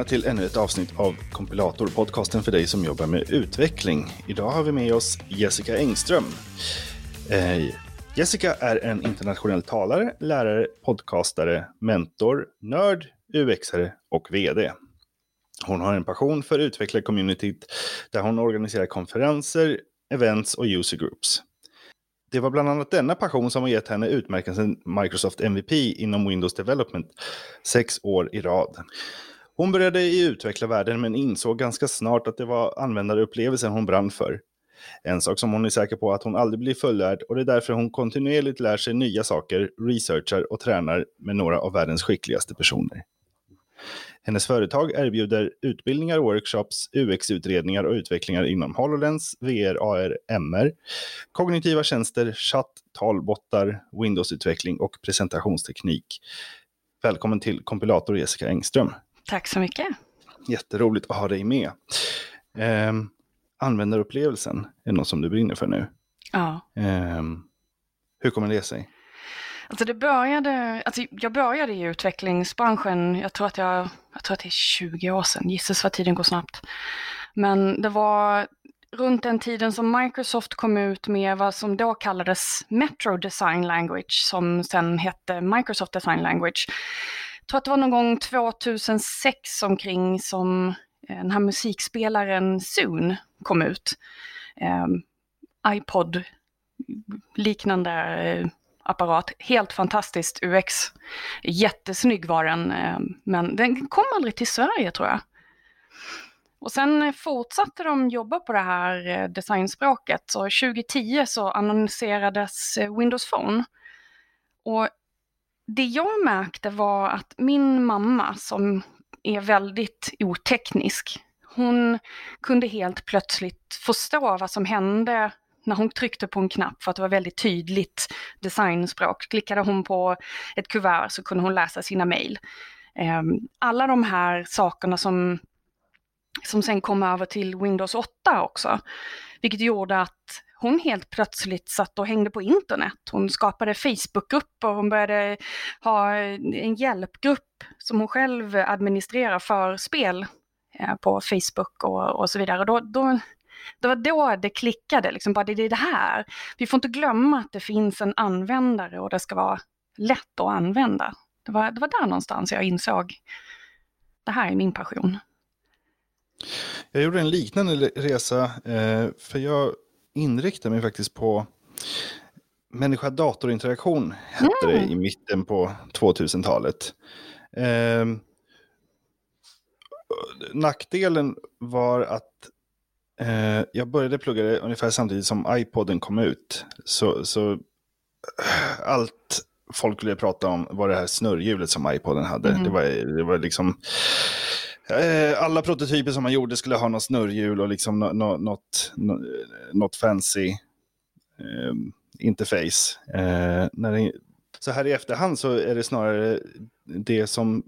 välkomna till ännu ett avsnitt av Kompilator, podcasten för dig som jobbar med utveckling. Idag har vi med oss Jessica Engström. Eh, Jessica är en internationell talare, lärare, podcastare, mentor, nörd, UXare och VD. Hon har en passion för utvecklarcommunityt där hon organiserar konferenser, events och user groups. Det var bland annat denna passion som har gett henne utmärkelsen Microsoft MVP inom Windows Development sex år i rad. Hon började i utvecklarvärlden men insåg ganska snart att det var användarupplevelsen hon brann för. En sak som hon är säker på att hon aldrig blir fullärd och det är därför hon kontinuerligt lär sig nya saker, researchar och tränar med några av världens skickligaste personer. Hennes företag erbjuder utbildningar, workshops, UX-utredningar och utvecklingar inom HoloLens, VR, AR, MR, kognitiva tjänster, chatt, talbottar, Windows-utveckling och presentationsteknik. Välkommen till kompilator Jessica Engström. Tack så mycket. Jätteroligt att ha dig med. Eh, användarupplevelsen är något som du brinner för nu. Ja. Eh, hur kommer det sig? Alltså det började, alltså jag började i utvecklingsbranschen, jag tror att, jag, jag tror att det är 20 år sedan, gissas vad tiden går snabbt. Men det var runt den tiden som Microsoft kom ut med vad som då kallades Metro Design Language, som sen hette Microsoft Design Language. Jag tror att det var någon gång 2006 omkring som eh, den här musikspelaren Zoon kom ut. Eh, iPod liknande eh, apparat. Helt fantastiskt UX. Jättesnygg var den, eh, men den kom aldrig till Sverige tror jag. Och sen fortsatte de jobba på det här eh, designspråket. Så 2010 så annonserades eh, Windows Phone. Och det jag märkte var att min mamma som är väldigt oteknisk, hon kunde helt plötsligt förstå vad som hände när hon tryckte på en knapp för att det var väldigt tydligt designspråk. Klickade hon på ett kuvert så kunde hon läsa sina mejl. Ehm, alla de här sakerna som, som sen kom över till Windows 8 också, vilket gjorde att hon helt plötsligt satt och hängde på internet. Hon skapade Facebookgrupper, hon började ha en hjälpgrupp som hon själv administrerar för spel eh, på Facebook och, och så vidare. Då, då, det var då det klickade, liksom bara det är det här. Vi får inte glömma att det finns en användare och det ska vara lätt att använda. Det var, det var där någonstans jag insåg, det här är min passion. Jag gjorde en liknande resa, eh, för jag inriktade mig faktiskt på människa-datorinteraktion, hette mm. det i mitten på 2000-talet. Eh, nackdelen var att Eh, jag började plugga det ungefär samtidigt som iPoden kom ut. Så, så eh, allt folk ville prata om var det här snurrhjulet som iPoden hade. Mm. Det, var, det var liksom... Eh, alla prototyper som man gjorde skulle ha något snurrhjul och liksom något, något, något fancy eh, interface. Eh, när det, så här i efterhand så är det snarare det som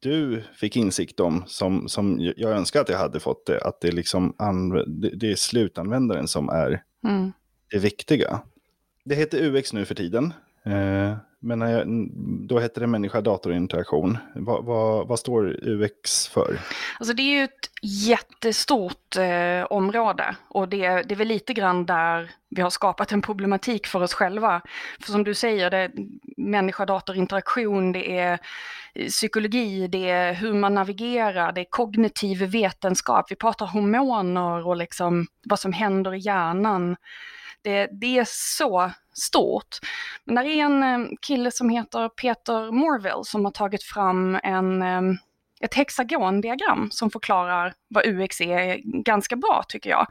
du fick insikt om, som, som jag önskar att jag hade fått det, att det, liksom det är slutanvändaren som är mm. det viktiga. Det heter UX nu för tiden, Eh, men när jag, då hette det människa-datorinteraktion. Vad, vad, vad, står UX för? Alltså det är ju ett jättestort eh, område och det, det är väl lite grann där vi har skapat en problematik för oss själva. För som du säger, det människa-datorinteraktion, det är eh, psykologi, det är hur man navigerar, det är kognitiv vetenskap. Vi pratar hormoner och liksom vad som händer i hjärnan. Det, det är så stort. Men det är en eh, kille som heter Peter Morville som har tagit fram en, eh, ett hexagondiagram som förklarar vad UX är ganska bra tycker jag.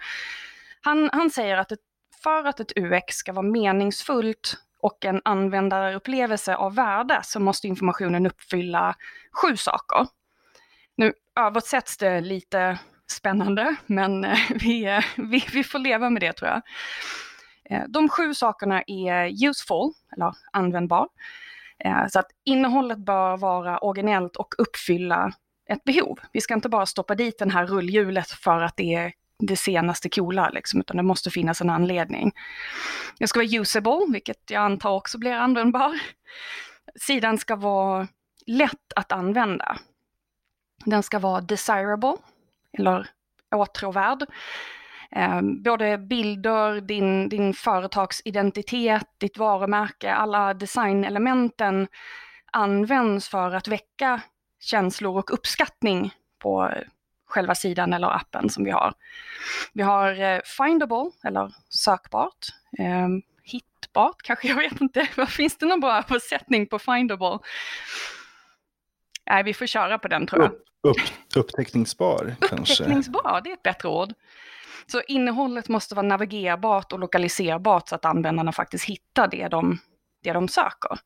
Han, han säger att ett, för att ett UX ska vara meningsfullt och en användarupplevelse av värde så måste informationen uppfylla sju saker. Nu översätts det lite spännande, men eh, vi, vi, vi får leva med det tror jag. Eh, de sju sakerna är useful, eller användbar. Eh, så att innehållet bör vara originellt och uppfylla ett behov. Vi ska inte bara stoppa dit den här rullhjulet för att det är det senaste coola, liksom, utan det måste finnas en anledning. Det ska vara usable, vilket jag antar också blir användbar. Sidan ska vara lätt att använda. Den ska vara desirable, eller åtråvärd. Eh, både bilder, din, din företagsidentitet, ditt varumärke, alla designelementen används för att väcka känslor och uppskattning på själva sidan eller appen som vi har. Vi har eh, findable, eller sökbart. Eh, hittbart kanske, jag vet inte. Finns det någon bra översättning på findable? Nej, vi får köra på den tror jag. Upp, upp, upptäckningsbar kanske? Upptäckningsbar, det är ett bättre ord. Så innehållet måste vara navigerbart och lokaliserbart så att användarna faktiskt hittar det de, det de söker.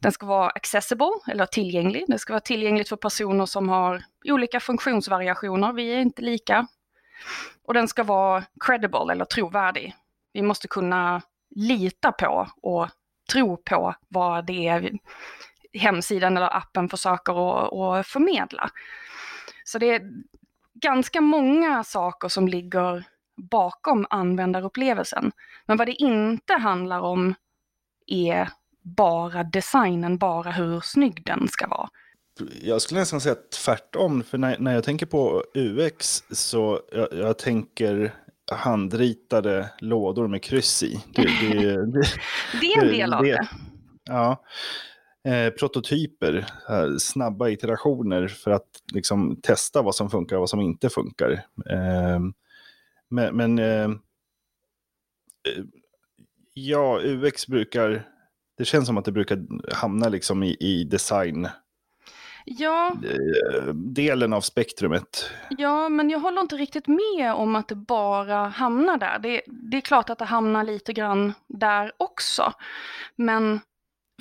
Den ska vara accessible, eller tillgänglig. Den ska vara tillgängligt för personer som har olika funktionsvariationer. Vi är inte lika. Och den ska vara credible, eller trovärdig. Vi måste kunna lita på och tro på vad det är hemsidan eller appen försöker att förmedla. Så det ganska många saker som ligger bakom användarupplevelsen. Men vad det inte handlar om är bara designen, bara hur snygg den ska vara. Jag skulle nästan säga tvärtom, för när, när jag tänker på UX så jag, jag tänker handritade lådor med kryss i. Det, det, det, det är en del av det. Ja. Eh, prototyper, snabba iterationer för att liksom, testa vad som funkar och vad som inte funkar. Eh, men, men eh, ja, UX brukar det känns som att det brukar hamna liksom i, i design. Ja. Eh, delen av spektrumet. Ja, men jag håller inte riktigt med om att det bara hamnar där. Det, det är klart att det hamnar lite grann där också. Men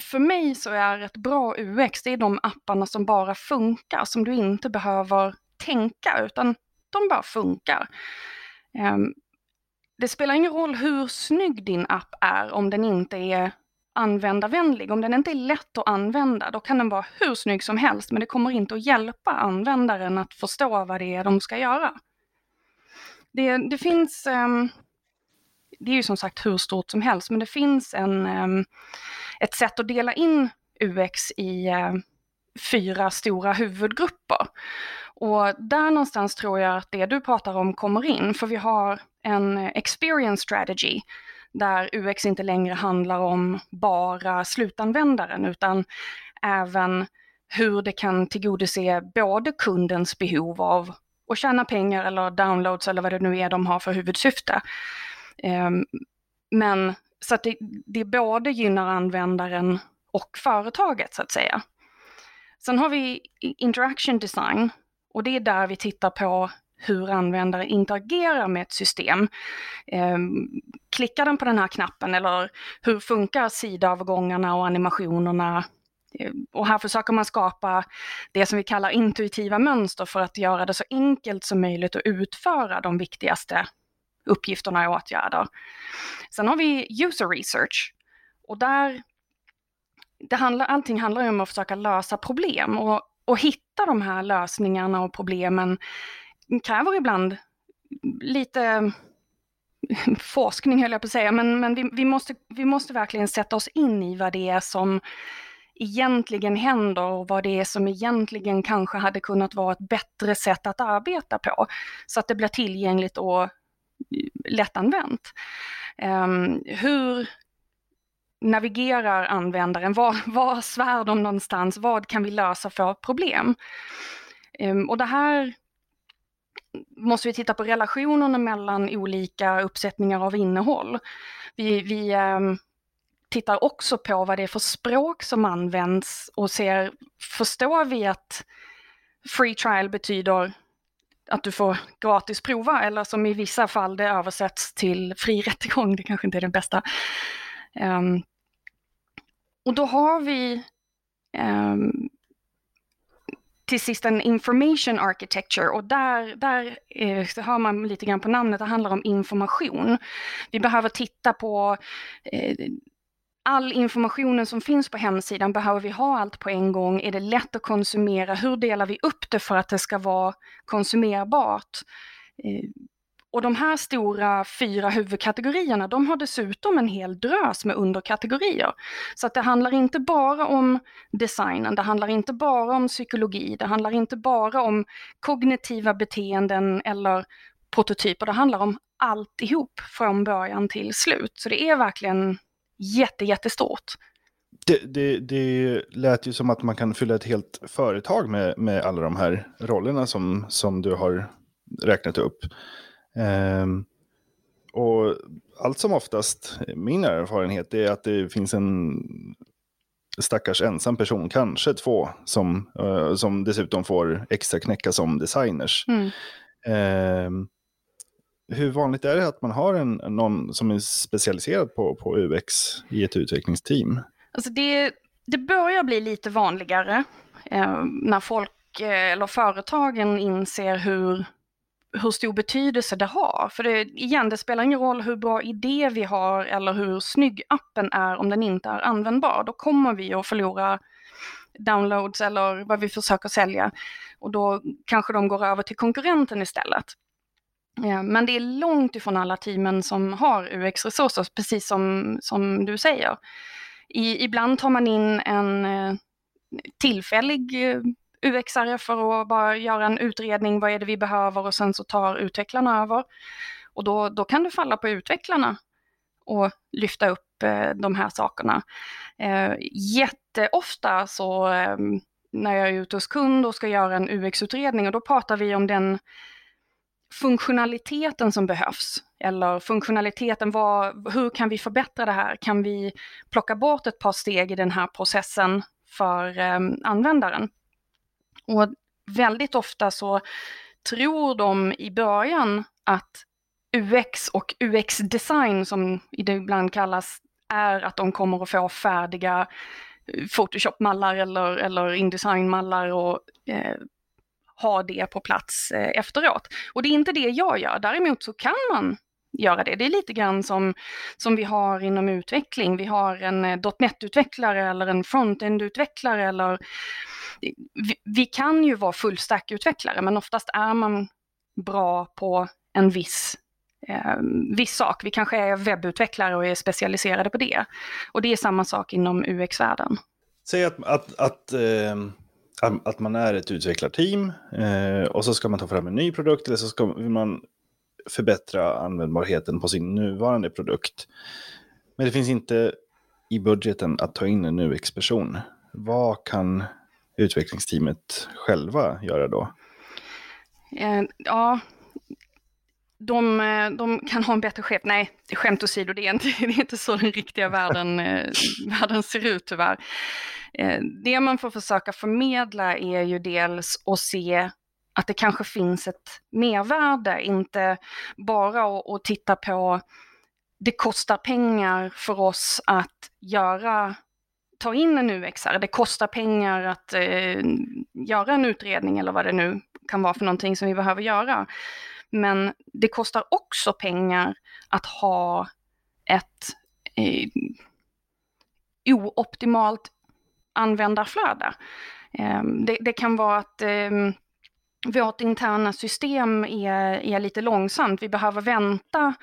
för mig så är ett bra UX, det är de apparna som bara funkar, som du inte behöver tänka, utan de bara funkar. Ehm, det spelar ingen roll hur snygg din app är om den inte är användarvänlig. Om den inte är lätt att använda, då kan den vara hur snygg som helst, men det kommer inte att hjälpa användaren att förstå vad det är de ska göra. Det, det finns, ehm, det är ju som sagt hur stort som helst, men det finns en, ehm, ett sätt att dela in UX i ehm, fyra stora huvudgrupper. Och där någonstans tror jag att det du pratar om kommer in, för vi har en experience strategy där UX inte längre handlar om bara slutanvändaren utan även hur det kan tillgodose både kundens behov av att tjäna pengar eller downloads eller vad det nu är de har för huvudsyfte. Ehm, men så att det, det både gynnar användaren och företaget så att säga. Sen har vi interaction design och det är där vi tittar på hur användare interagerar med ett system. Eh, klickar den på den här knappen eller hur funkar sidavgångarna och animationerna? Eh, och här försöker man skapa det som vi kallar intuitiva mönster för att göra det så enkelt som möjligt att utföra de viktigaste uppgifterna och åtgärder. Sen har vi user research och där det handlar, allting handlar om att försöka lösa problem och, och hitta de här lösningarna och problemen kräver ibland lite forskning höll jag på att säga, men, men vi, vi, måste, vi måste verkligen sätta oss in i vad det är som egentligen händer och vad det är som egentligen kanske hade kunnat vara ett bättre sätt att arbeta på. Så att det blir tillgängligt och lättanvänt. Um, hur navigerar användaren? Var, var svär de någonstans? Vad kan vi lösa för problem? Um, och det här måste vi titta på relationerna mellan olika uppsättningar av innehåll. Vi, vi um, tittar också på vad det är för språk som används och ser, förstår vi att free trial betyder att du får gratis prova eller som i vissa fall det översätts till fri rättegång, det kanske inte är det bästa. Um, och då har vi um, till sist en information architecture och där, där eh, hör man lite grann på namnet, det handlar om information. Vi behöver titta på eh, all informationen som finns på hemsidan, behöver vi ha allt på en gång? Är det lätt att konsumera? Hur delar vi upp det för att det ska vara konsumerbart? Eh, och de här stora fyra huvudkategorierna, de har dessutom en hel drös med underkategorier. Så att det handlar inte bara om designen, det handlar inte bara om psykologi, det handlar inte bara om kognitiva beteenden eller prototyper, det handlar om alltihop från början till slut. Så det är verkligen jätte, jättestort. Det, det, det lät ju som att man kan fylla ett helt företag med, med alla de här rollerna som, som du har räknat upp. Um, och allt som oftast, min erfarenhet är att det finns en stackars ensam person, kanske två, som, uh, som dessutom får extra knäcka som designers. Mm. Um, hur vanligt är det att man har en, någon som är specialiserad på, på UX i ett utvecklingsteam? Alltså det, det börjar bli lite vanligare eh, när folk eh, eller företagen inser hur, hur stor betydelse det har. För det, igen, det spelar ingen roll hur bra idé vi har eller hur snygg appen är om den inte är användbar. Då kommer vi att förlora downloads eller vad vi försöker sälja. Och då kanske de går över till konkurrenten istället. Men det är långt ifrån alla teamen som har UX-resurser, precis som, som du säger. I, ibland tar man in en eh, tillfällig eh, UX-are för att bara göra en utredning, vad är det vi behöver och sen så tar utvecklarna över. Och då, då kan det falla på utvecklarna och lyfta upp eh, de här sakerna. Eh, jätteofta så eh, när jag är ute hos kund och ska göra en UX-utredning och då pratar vi om den funktionaliteten som behövs. Eller funktionaliteten, vad, hur kan vi förbättra det här? Kan vi plocka bort ett par steg i den här processen för eh, användaren? Och väldigt ofta så tror de i början att UX och UX-design, som det ibland kallas, är att de kommer att få färdiga eh, Photoshop-mallar eller, eller Indesign-mallar och eh, ha det på plats eh, efteråt. Och det är inte det jag gör. Däremot så kan man göra det. Det är lite grann som, som vi har inom utveckling. Vi har en eh, .NET-utvecklare eller en front-end-utvecklare eller eh, vi, vi, kan ju vara fullstack-utvecklare men oftast är man bra på en viss eh, viss sak. Vi kanske är webbutvecklare och är specialiserade på det. Och det är samma sak inom UX-världen. Säg att, att, att eh att man är ett utvecklarteam eh, och så ska man ta fram en ny produkt eller så ska, vill man förbättra användbarheten på sin nuvarande produkt. Men det finns inte i budgeten att ta in en UX-person. Vad kan utvecklingsteamet själva göra då? Eh, ja, de, eh, de, kan ha en bättre chef. Nej, skämt åsido, det är inte, det är inte så den riktiga världen, eh, världen ser ut tyvärr. Eh, det man får försöka förmedla är ju dels att se att det kanske finns ett mervärde, inte bara att, att titta på det kostar pengar för oss att göra ta in en UXare, det kostar pengar att eh, göra en utredning eller vad det nu kan vara för någonting som vi behöver göra. Men det kostar också pengar att ha ett eh, ooptimalt användarflöde. Eh, det, det, kan vara att eh, vårt interna system är, är lite långsamt. Vi behöver vänta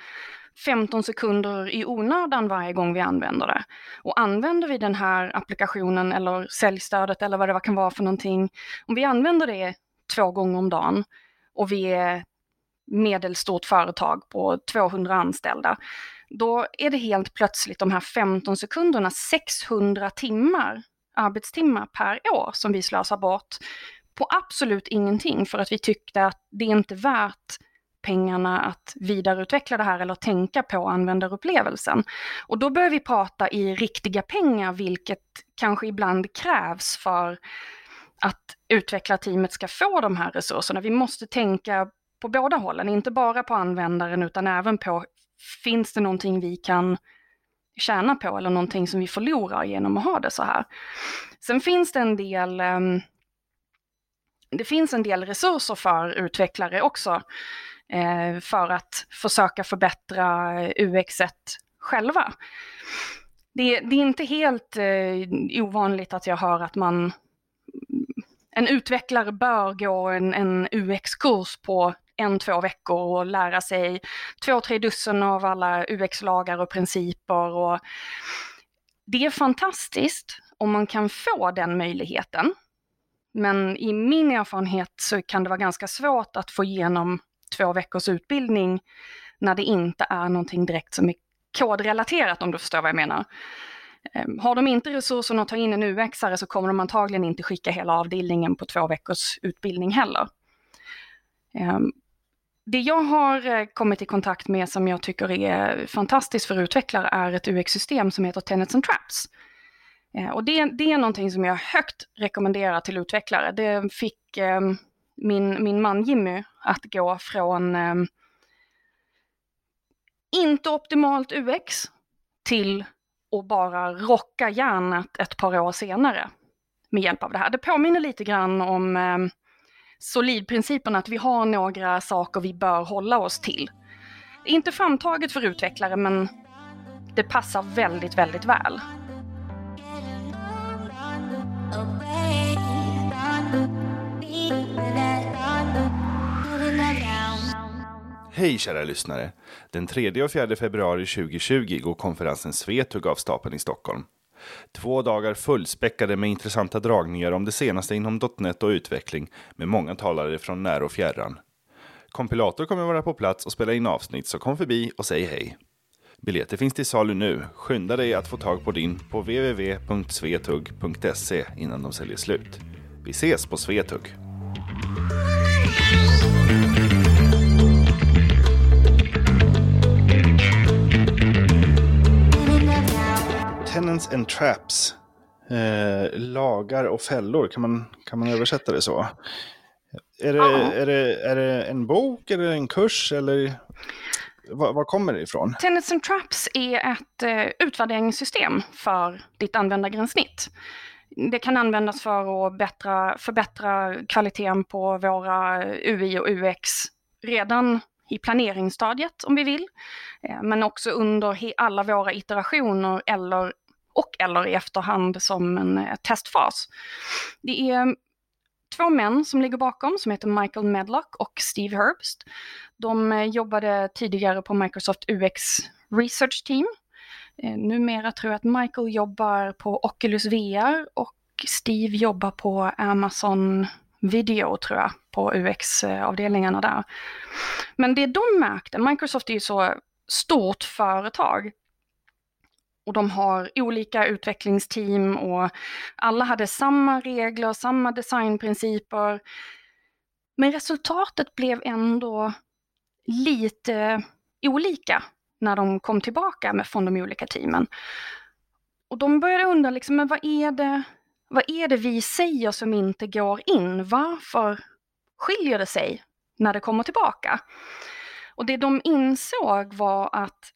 15 sekunder i onödan varje gång vi använder det. Och använder vi den här applikationen eller säljstödet eller vad det kan vara för någonting, om vi använder det två gånger om dagen och vi är medelstort företag på 200 anställda, då är det helt plötsligt de här 15 sekunderna 600 timmar, arbetstimmar per år som vi slösar bort på absolut ingenting för att vi tyckte att det är inte värt pengarna att vidareutveckla det här eller tänka på användarupplevelsen. Och då börjar vi prata i riktiga pengar, vilket kanske ibland krävs för att utvecklarteamet ska få de här resurserna. Vi måste tänka på båda hållen, inte bara på användaren utan även på finns det någonting vi kan tjäna på eller någonting som vi förlorar genom att ha det så här. Sen finns det en del um, det finns en del resurser för utvecklare också eh, för att försöka förbättra eh, UX själva. Det, det, är inte helt eh, ovanligt att jag hör att man en utvecklare bör gå en, en UX-kurs på en, två veckor och lära sig två, tre dussin av alla UX-lagar och principer. Och det är fantastiskt om man kan få den möjligheten. Men i min erfarenhet så kan det vara ganska svårt att få igenom två veckors utbildning när det inte är någonting direkt som är kodrelaterat om du förstår vad jag menar. Ehm, har de inte resurserna att ta in en UX-are så kommer de antagligen inte skicka hela avdelningen på två veckors utbildning heller. Ehm, det jag har eh, kommit i kontakt med som jag tycker är fantastiskt för utvecklare är ett UX-system som heter Tenets and Traps. Eh, och det, det, är någonting som jag högt rekommenderar till utvecklare. Det fick eh, min, min man Jimmy att gå från eh, inte optimalt UX till att bara rocka järnet ett par år senare med hjälp av det här. Det påminner lite grann om eh, solidprincipen att vi har några saker vi bör hålla oss till. Inte framtaget för utvecklare men det passar väldigt, väldigt väl. Hej kära lyssnare! Den 3 och 4 februari 2020 går konferensen Svetug av stapeln i Stockholm. Två dagar fullspäckade med intressanta dragningar om det senaste inom .NET och utveckling med många talare från när och fjärran. Kompilator kommer vara på plats och spela in avsnitt så kom förbi och säg hej. Biljetter finns till salu nu. Skynda dig att få tag på din på www.svetug.se innan de säljer slut. Vi ses på Svetug! Tenants and Traps. Eh, lagar och fällor, kan man, kan man översätta det så? Är det, ja. är, det, är det en bok eller en kurs eller var, var kommer det ifrån? Tenants and Traps är ett eh, utvärderingssystem för ditt användargränssnitt. Det kan användas för att bättra, förbättra kvaliteten på våra UI och UX redan i planeringsstadiet om vi vill. Eh, men också under alla våra iterationer eller och eller i efterhand som en eh, testfas. Det är mm, två män som ligger bakom som heter Michael Medlock och Steve Herbst. De eh, jobbade tidigare på Microsoft UX Research Team. Eh, numera tror jag att Michael jobbar på Oculus VR och Steve jobbar på Amazon Video tror jag, på UX-avdelningarna där. Men det de märkte, Microsoft är ju så stort företag, och de har olika utvecklingsteam och alla hade samma regler, samma designprinciper. Men resultatet blev ändå lite olika när de kom tillbaka med, från de olika teamen. Och de började undra, liksom, men vad är, det, vad är det vi säger som inte går in? Varför skiljer det sig när det kommer tillbaka? Och det de insåg var att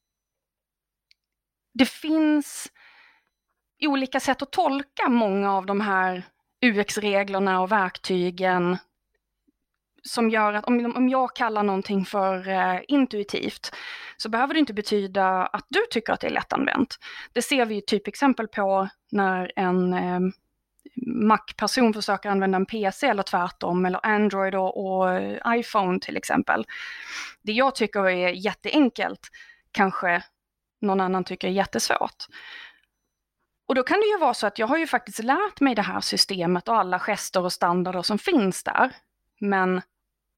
det finns olika sätt att tolka många av de här UX-reglerna och verktygen som gör att om, om jag kallar någonting för eh, intuitivt så behöver det inte betyda att du tycker att det är lättanvänt. Det ser vi ju typexempel på när en eh, Mac-person försöker använda en PC eller tvärtom, eller Android och, och iPhone till exempel. Det jag tycker är jätteenkelt kanske någon annan tycker är jättesvårt. Och då kan det ju vara så att jag har ju faktiskt lärt mig det här systemet och alla gester och standarder som finns där. Men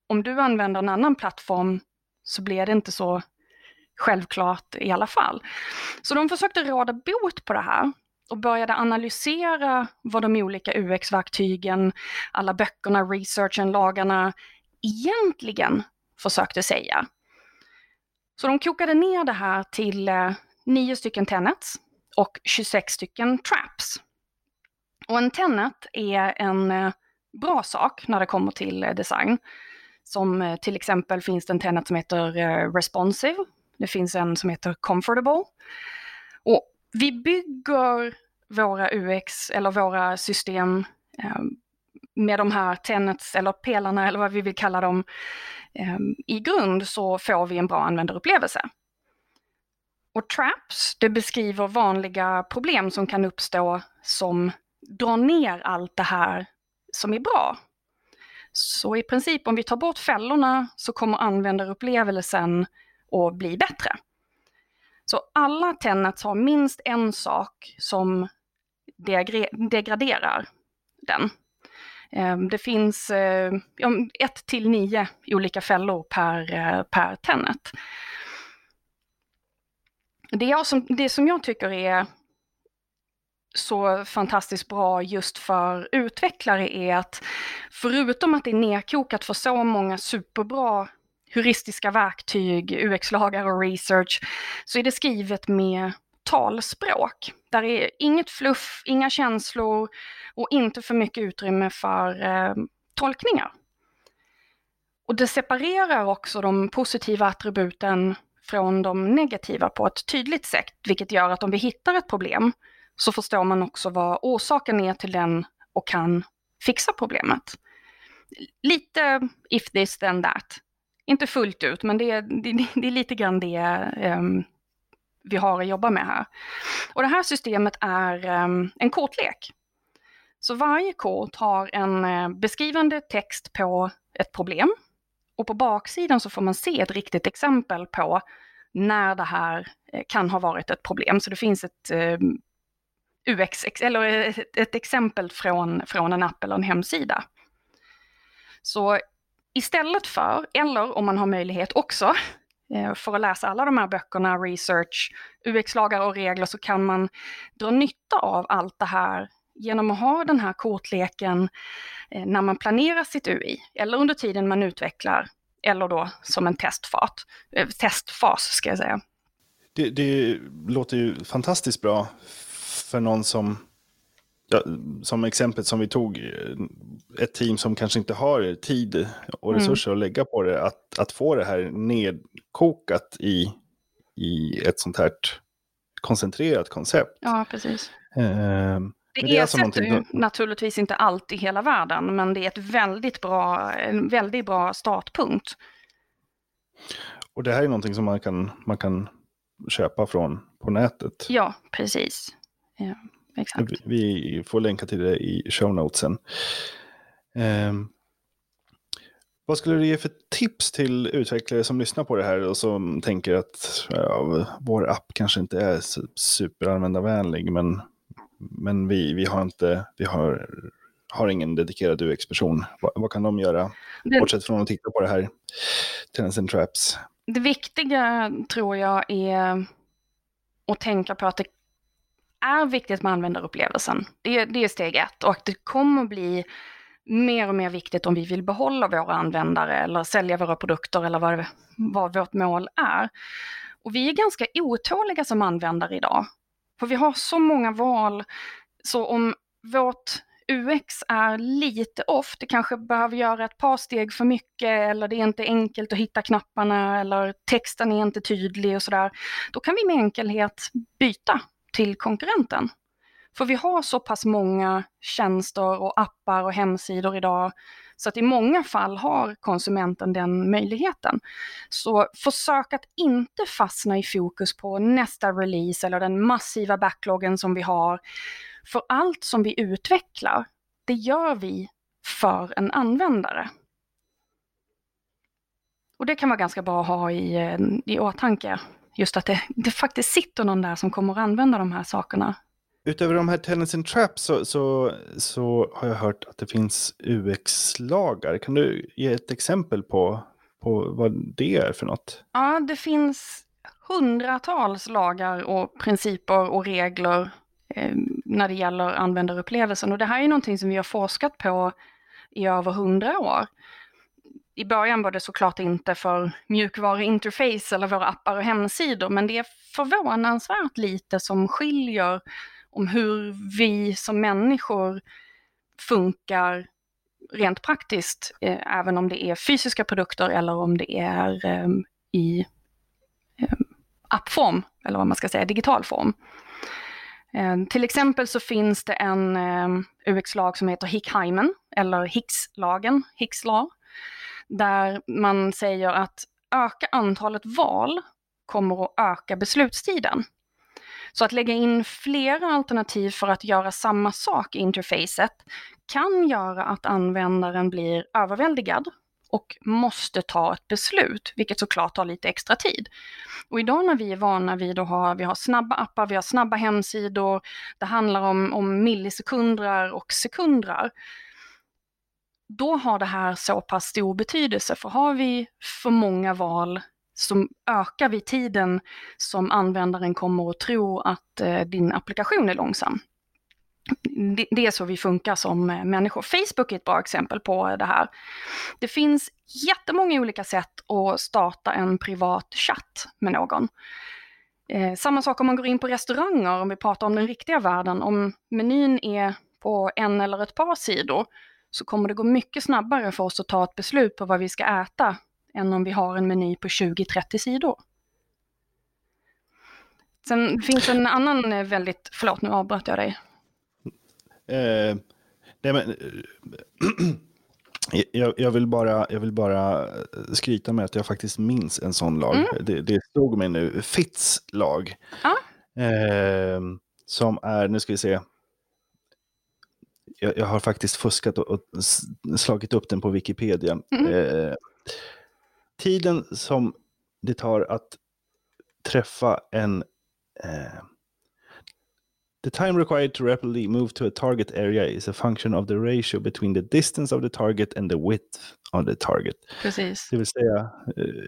om du använder en annan plattform så blir det inte så självklart i alla fall. Så de försökte råda bot på det här och började analysera vad de olika UX-verktygen, alla böckerna, researchen, lagarna egentligen försökte säga. Så de kokade ner det här till eh, 9 stycken tenets och 26 stycken traps. Och en tenet är en eh, bra sak när det kommer till eh, design. Som eh, till exempel finns det en tenet som heter eh, responsive. Det finns en som heter comfortable. Och vi bygger våra UX eller våra system eh, med de här tenets eller pelarna eller vad vi vill kalla dem Ehm, i grund så får vi en bra användarupplevelse. Och traps, det beskriver vanliga problem som kan uppstå som drar ner allt det här som är bra. Så i princip om vi tar bort fällorna så kommer användarupplevelsen att bli bättre. Så alla tenets har minst en sak som degraderar den. Ehm, det finns eh, ett till nio olika fällor per, eh, per tennet. Det, som, det som jag tycker är så fantastiskt bra just för utvecklare är att förutom att det är nedkokat för så många superbra heuristiska verktyg, UX-lagar och research, så är det skrivet med talspråk. Där är inget fluff, inga känslor och inte för mycket utrymme för eh, tolkningar. Och det separerar också de positiva attributen från de negativa på ett tydligt sätt, vilket gör att om vi hittar ett problem så förstår man också vad orsaken är till den och kan fixa problemet. Lite if this then that. Inte fullt ut, men det är, det, det är lite grann det um, vi har att jobba med här. Och det här systemet är ehm, en kortlek. Så varje kort har en eh, beskrivande text på ett problem. Och på baksidan så får man se ett riktigt exempel på när det här eh, kan ha varit ett problem. Så det finns ett ehm, UX, eller eh, ett, ett exempel från, från en app eller en hemsida. Så istället för, eller om man har möjlighet också, Eh, för att läsa alla de här böckerna, research, UX-lagar och regler, så kan man dra nytta av allt det här genom att ha den här kortleken eh, när man planerar sitt UI, eller under tiden man utvecklar, eller då som en testfas, eh, testfas ska jag säga. Det, det låter ju fantastiskt bra för någon som, ja, som exemplet som vi tog, ett team som kanske inte har tid och mm. resurser mm. att lägga på det, att, att få det här nedkokat i, i ett sånt här koncentrerat koncept. Ja, precis. Eh, det, det ersätter ju naturligtvis inte allt i hela världen, men det är ett väldigt bra, en väldigt bra startpunkt. Och det här är någonting som man kan, man kan köpa från på nätet. Ja, precis. Ja, exakt. Vi får länka till det i show notesen. Um, vad skulle du ge för tips till utvecklare som lyssnar på det här och som tänker att ja, vår app kanske inte är superanvändarvänlig, men, men vi, vi har inte, vi har, har ingen dedikerad UX-person. Vad, vad, kan de göra, det, bortsett från att titta på det här, Tenants and Traps? Det viktiga tror jag är att tänka på att det är viktigt med användarupplevelsen. Det, det är steg ett och det kommer bli mer och mer viktigt om vi vill behålla våra användare eller sälja våra produkter eller vad, vad vårt mål är. Och vi är ganska otåliga som användare idag. För vi har så många val. Så om vårt UX är lite off, det kanske behöver göra ett par steg för mycket eller det är inte enkelt att hitta knapparna eller texten är inte tydlig och sådär. Då kan vi med enkelhet byta till konkurrenten. För vi har så pass många tjänster och appar och hemsidor idag så att i många fall har konsumenten den möjligheten. Så försök att inte fastna i fokus på nästa release eller den massiva backloggen som vi har. För allt som vi utvecklar, det gör vi för en användare. Och det kan vara ganska bra att ha i, eh, i åtanke just att det, det faktiskt sitter någon där som kommer att använda de här sakerna. Utöver de här Tenants and Traps så, så, så har jag hört att det finns UX-lagar. Kan du ge ett exempel på, på vad det är för något? Ja, det finns hundratals lagar och principer och regler eh, när det gäller användarupplevelsen. Och det här är någonting som vi har forskat på i över hundra år i början var det såklart inte för mjukvaruinterface eller våra appar och hemsidor, men det är förvånansvärt lite som skiljer om hur vi som människor funkar rent praktiskt, eh, även om det är fysiska produkter eller om det är eh, i eh, appform, eller vad man ska säga, digital form. Eh, till exempel så finns det en ehm, UX-lag som heter Hick-Hyman, eller Hicks-lagen, Hicks-lag där man säger att öka antalet val kommer att öka beslutstiden. Så att lägga in flera alternativ för att göra samma sak i interfacet kan göra att användaren blir överväldigad och måste ta ett beslut, vilket såklart tar lite extra tid. Och idag när vi är vana vid att ha, vi har snabba appar, vi har snabba hemsidor, det handlar om, om millisekunder och sekunder, då har det här så pass stor betydelse. För har vi för många val så ökar vi tiden som användaren kommer att tro att eh, din applikation är långsam. Det, det är så vi funkar som eh, människor. Facebook är ett bra exempel på det här. Det finns jättemånga olika sätt att starta en privat chatt med någon. Eh, samma sak om man går in på restauranger, om vi pratar om den riktiga världen. Om menyn är på en eller ett par sidor så kommer det gå mycket snabbare för oss att ta ett beslut på vad vi ska äta än om vi har en meny på 20-30 sidor. Sen finns en annan eh, väldigt, förlåt nu avbröt jag dig. Eh, nej men, jag, jag, vill bara, jag vill bara skryta med att jag faktiskt minns en sån lag. Mm. Det, det stod mig nu, Fitts lag. Ja. Eh, som är, nu ska vi se, jag, jag, har faktiskt fuskat och, och, slagit upp den på Wikipedia. Mm. Eh, tiden som det tar att träffa en... Eh, the time required to rapidly move to a target area is a function of the ratio between the distance of the target and the width of the target. Precis. Det vill säga, eh,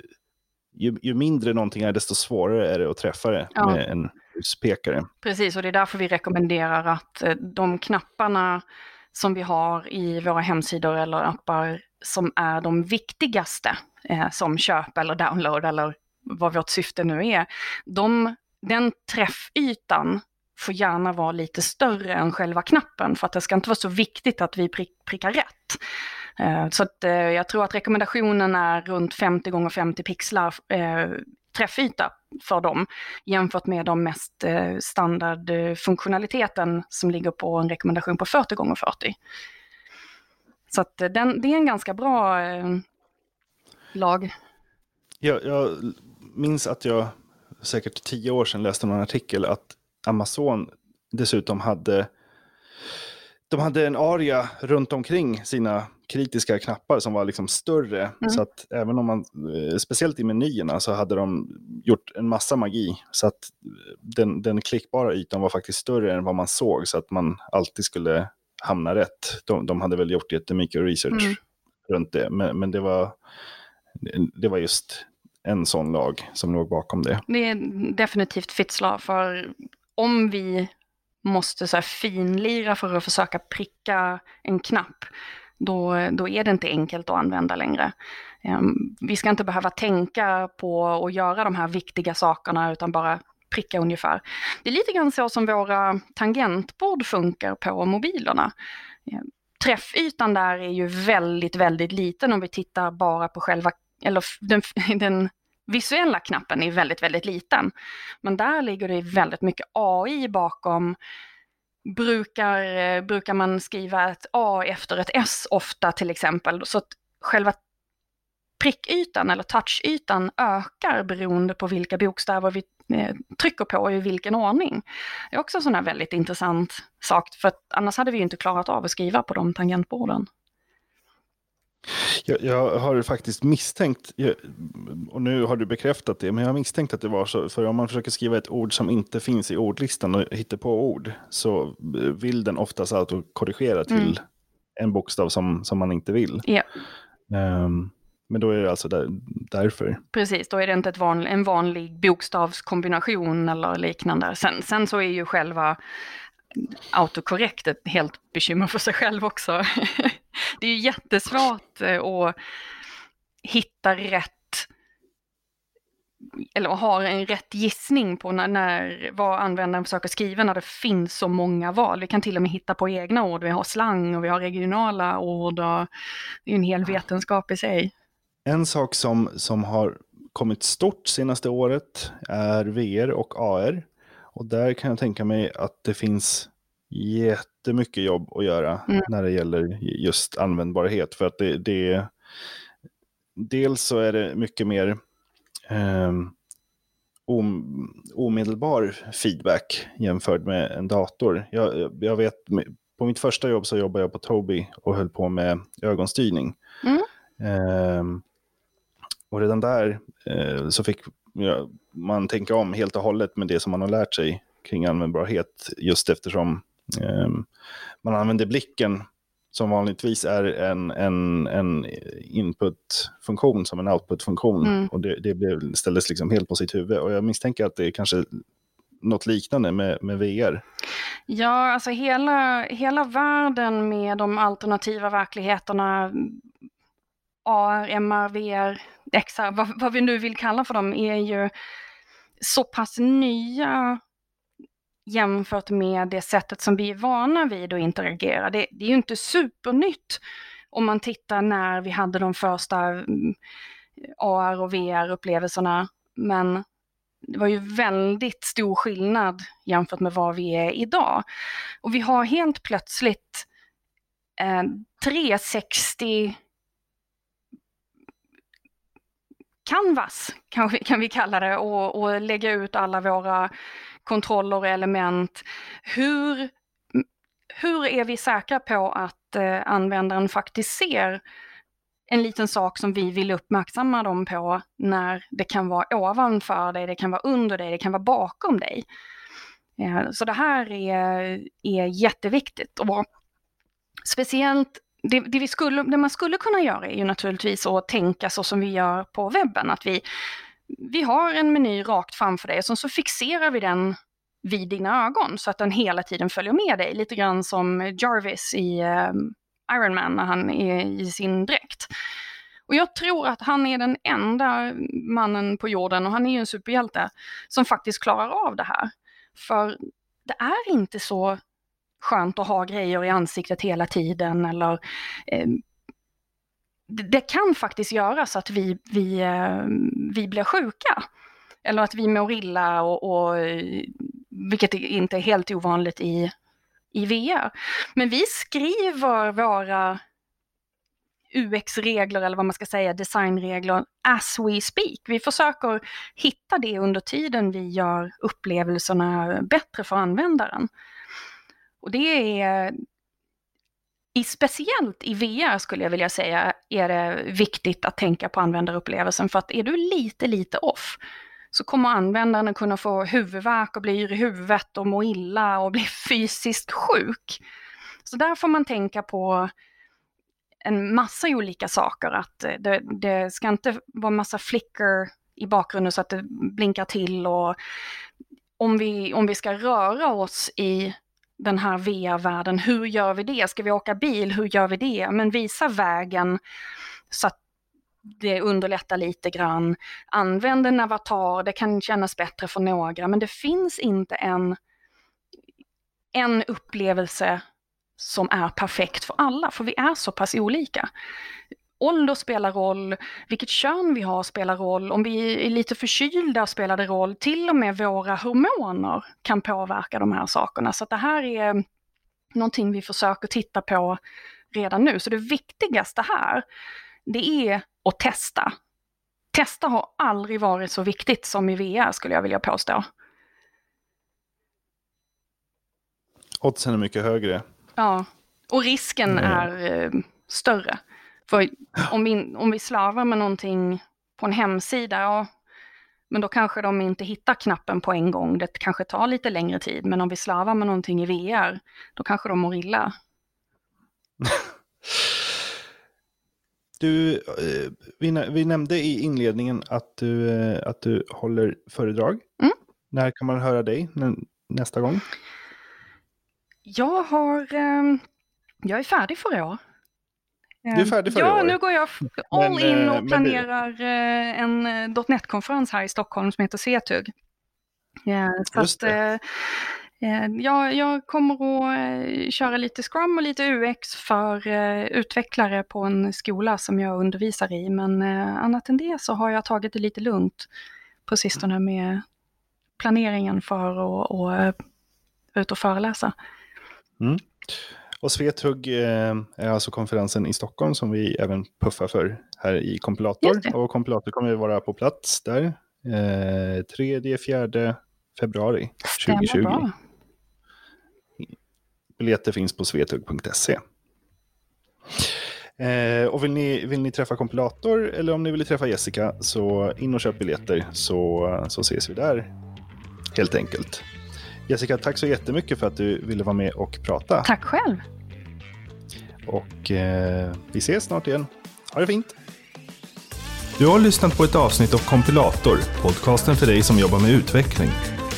ju, ju, mindre någonting är, desto svårare är det att träffa det ja. med en huspekare. Precis, och det är därför vi rekommenderar att eh, de knapparna som vi har i våra hemsidor eller appar som är de viktigaste eh, som köp eller download eller vad vårt syfte nu är, de, den träffytan får gärna vara lite större än själva knappen för att det ska inte vara så viktigt att vi prick, prickar rätt. Eh, så att, eh, jag tror att rekommendationen är runt 50 gånger 50 pixlar eh, träffyta för dem jämfört med de mest standardfunktionaliteten som ligger på en rekommendation på 40 gånger 40. Så att den, det är en ganska bra lag. Jag, jag minns att jag säkert tio år sedan läste någon artikel att Amazon dessutom hade de hade en aria runt omkring sina kritiska knappar som var liksom större. Mm. Så att även om man, eh, speciellt i menyerna, så hade de gjort en massa magi. Så att den, den klickbara ytan var faktiskt större än vad man såg, så att man alltid skulle hamna rätt. De, de hade väl gjort jättemycket research mm. runt det, men, men det, var, det var just en sån lag som låg bakom det. Det är definitivt Fitzla, för om vi måste så finlira för att försöka pricka en knapp, då, då är det inte enkelt att använda längre. Ehm, vi ska inte behöva tänka på att göra de här viktiga sakerna utan bara pricka ungefär. Det är lite grann så som våra tangentbord funkar på mobilerna. Ehm, träffytan där är ju väldigt, väldigt liten om vi tittar bara på själva, eller den, den visuella knappen är väldigt, väldigt liten. Men där ligger det väldigt mycket AI bakom brukar, eh, brukar man skriva ett A efter ett S ofta till exempel. Så att själva prickytan eller touchytan ökar beroende på vilka bokstäver vi eh, trycker på och i vilken ordning. Det är också en sån här väldigt intressant sak, för att annars hade vi inte klarat av att skriva på de tangentborden. Jag, jag, har faktiskt misstänkt, och nu har du bekräftat det, men jag har misstänkt att det var så. För om man försöker skriva ett ord som inte finns i ordlistan och hittar på ord så vill den oftast autokorrigera till mm. en bokstav som, som man inte vill. Ja. Um, men då är det alltså där, därför. Precis, då är det inte ett van, en vanlig bokstavskombination eller liknande. Sen, sen så är ju själva autokorrekt ett helt bekymmer för sig själv också. det är ju jättesvårt eh, att hitta rätt eller ha en rätt gissning på när, när, vad användaren försöker skriva när det finns så många val. Vi kan till och med hitta på egna ord, vi har slang och vi har regionala ord och det är en hel vetenskap i sig. En sak som, som har kommit stort senaste året är VR och AR. Och där kan jag tänka mig att det finns jättemycket jobb att göra mm. när det gäller just användbarhet. För att det, det dels så är det mycket mer eh, omedelbar feedback jämfört med en dator. Jag, jag vet, på mitt första jobb så jobbade jag på Tobii och höll på med ögonstyrning. Mm. Eh, och redan där eh, så fick man tänka om helt och hållet med det som man har lärt sig kring användbarhet, just eftersom man använder blicken som vanligtvis är en, en, en input-funktion som en output-funktion. Mm. Och det, det blev, ställdes liksom helt på sitt huvud. Och jag misstänker att det är kanske något liknande med, med VR. Ja, alltså hela, hela världen med de alternativa verkligheterna, AR, MR, VR, XR, vad, vad vi nu vill kalla för dem, är ju så pass nya jämfört med det sättet som vi är vana vid att interagera. Det, det är ju inte supernytt om man tittar när vi hade de första mm, AR och VR-upplevelserna. Men det var ju väldigt stor skillnad jämfört med vad vi är idag. Och vi har helt plötsligt eh, 360 canvas, kan vi, kan vi kalla det, och, och lägga ut alla våra kontroller och element. Hur, hur är vi säkra på att eh, användaren faktiskt ser en liten sak som vi vill uppmärksamma dem på när det kan vara ovanför dig, det kan vara under dig, det kan vara bakom dig. Eh, så det här är, är jätteviktigt. Och speciellt det, det, vi skulle, det man skulle kunna göra är ju naturligtvis att tänka så som vi gör på webben, att vi vi har en meny rakt framför dig och så fixerar vi den vid dina ögon så att den hela tiden följer med dig. Lite grann som Jarvis i ehm, Iron Man när han är i sin dräkt. Och jag tror att han är den enda mannen på jorden, och han är ju en superhjälte, som faktiskt klarar av det här. För det är inte så skönt att ha grejer i ansiktet hela tiden eller eh, det kan faktiskt göra så att vi, vi, eh, vi blir sjuka. Eller att vi mår illa, och, och, eh, vilket inte är helt ovanligt i, i VR. Men vi skriver våra UX-regler, eller vad man ska säga, designregler, as we speak. Vi försöker hitta det under tiden vi gör upplevelserna bättre för användaren. Och det är, i, speciellt i VR skulle jag vilja säga är det viktigt att tänka på användarupplevelsen för att är du lite, lite off så kommer användaren kunna få huvudvärk och bli yr i huvudet och må illa och bli fysiskt sjuk. Så där får man tänka på en massa olika saker. Att det, det ska inte vara massa flicker i bakgrunden så att det blinkar till och om vi, om vi ska röra oss i den här VR-världen. Hur gör vi det? Ska vi åka bil? Hur gör vi det? Men visa vägen så att det underlättar lite grann. Använd en avatar, det kan kännas bättre för några, men det finns inte en, en upplevelse som är perfekt för alla, för vi är så pass olika ålder spelar roll, vilket kön vi har spelar roll, om vi är lite förkylda spelar det roll, till och med våra hormoner kan påverka de här sakerna. Så det här är någonting vi försöker titta på redan nu. Så det viktigaste här, det är att testa. Testa har aldrig varit så viktigt som i VR skulle jag vilja påstå. Oddsen är mycket högre. Ja, och risken mm. är eh, större. För om vi, om vi slavar med någonting på en hemsida, ja, men då kanske de inte hittar knappen på en gång. Det kanske tar lite längre tid. Men om vi slavar med någonting i VR, då kanske de mår illa. Du, eh, vi, nämnde i inledningen att du, eh, att du håller föredrag. Mm. När kan man höra dig nästa gång? Jag har, eh, jag är färdig för i år. Du är färdig för Ja, nu går jag all men, in eh, och planerar det... Eh, en eh, .NET-konferens här i Stockholm som heter CETUG. Så Just att, jag, jag kommer att köra lite Scrum och lite UX för utvecklare på en skola som jag undervisar i. Men annat än det så har jag tagit det lite lugnt på sistone med planeringen för att och, ut och föreläsa. Mm. Och Svethugg eh, är alltså konferensen i Stockholm som vi även puffar för här i Kompilator. Och Kompilator kommer att vara på plats där Eh, 3-4 februari 2020. Stämmer bra. Biljetter finns på svetug.se. Eh, och vill ni, vill ni träffa kompilator eller om ni vill träffa Jessica så in och köp biljetter så, så ses vi där. Helt enkelt. Jessica, tack så jättemycket för att du ville vara med och prata. Tack själv. Och eh, vi ses snart igen. Ha det fint! Du har lyssnat på ett avsnitt av Kompilator, podcasten för dig som jobbar med utveckling.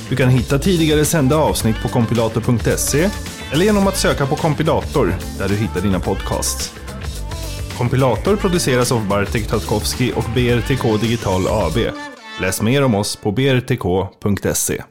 Du kan hitta tidigare sända avsnitt på kompilator.se eller genom att söka på kompilator där du hittar dina podcasts. Kompilator produceras av Bartek Tatkowski och BRTK Digital AB. Läs mer om oss på brtk.se.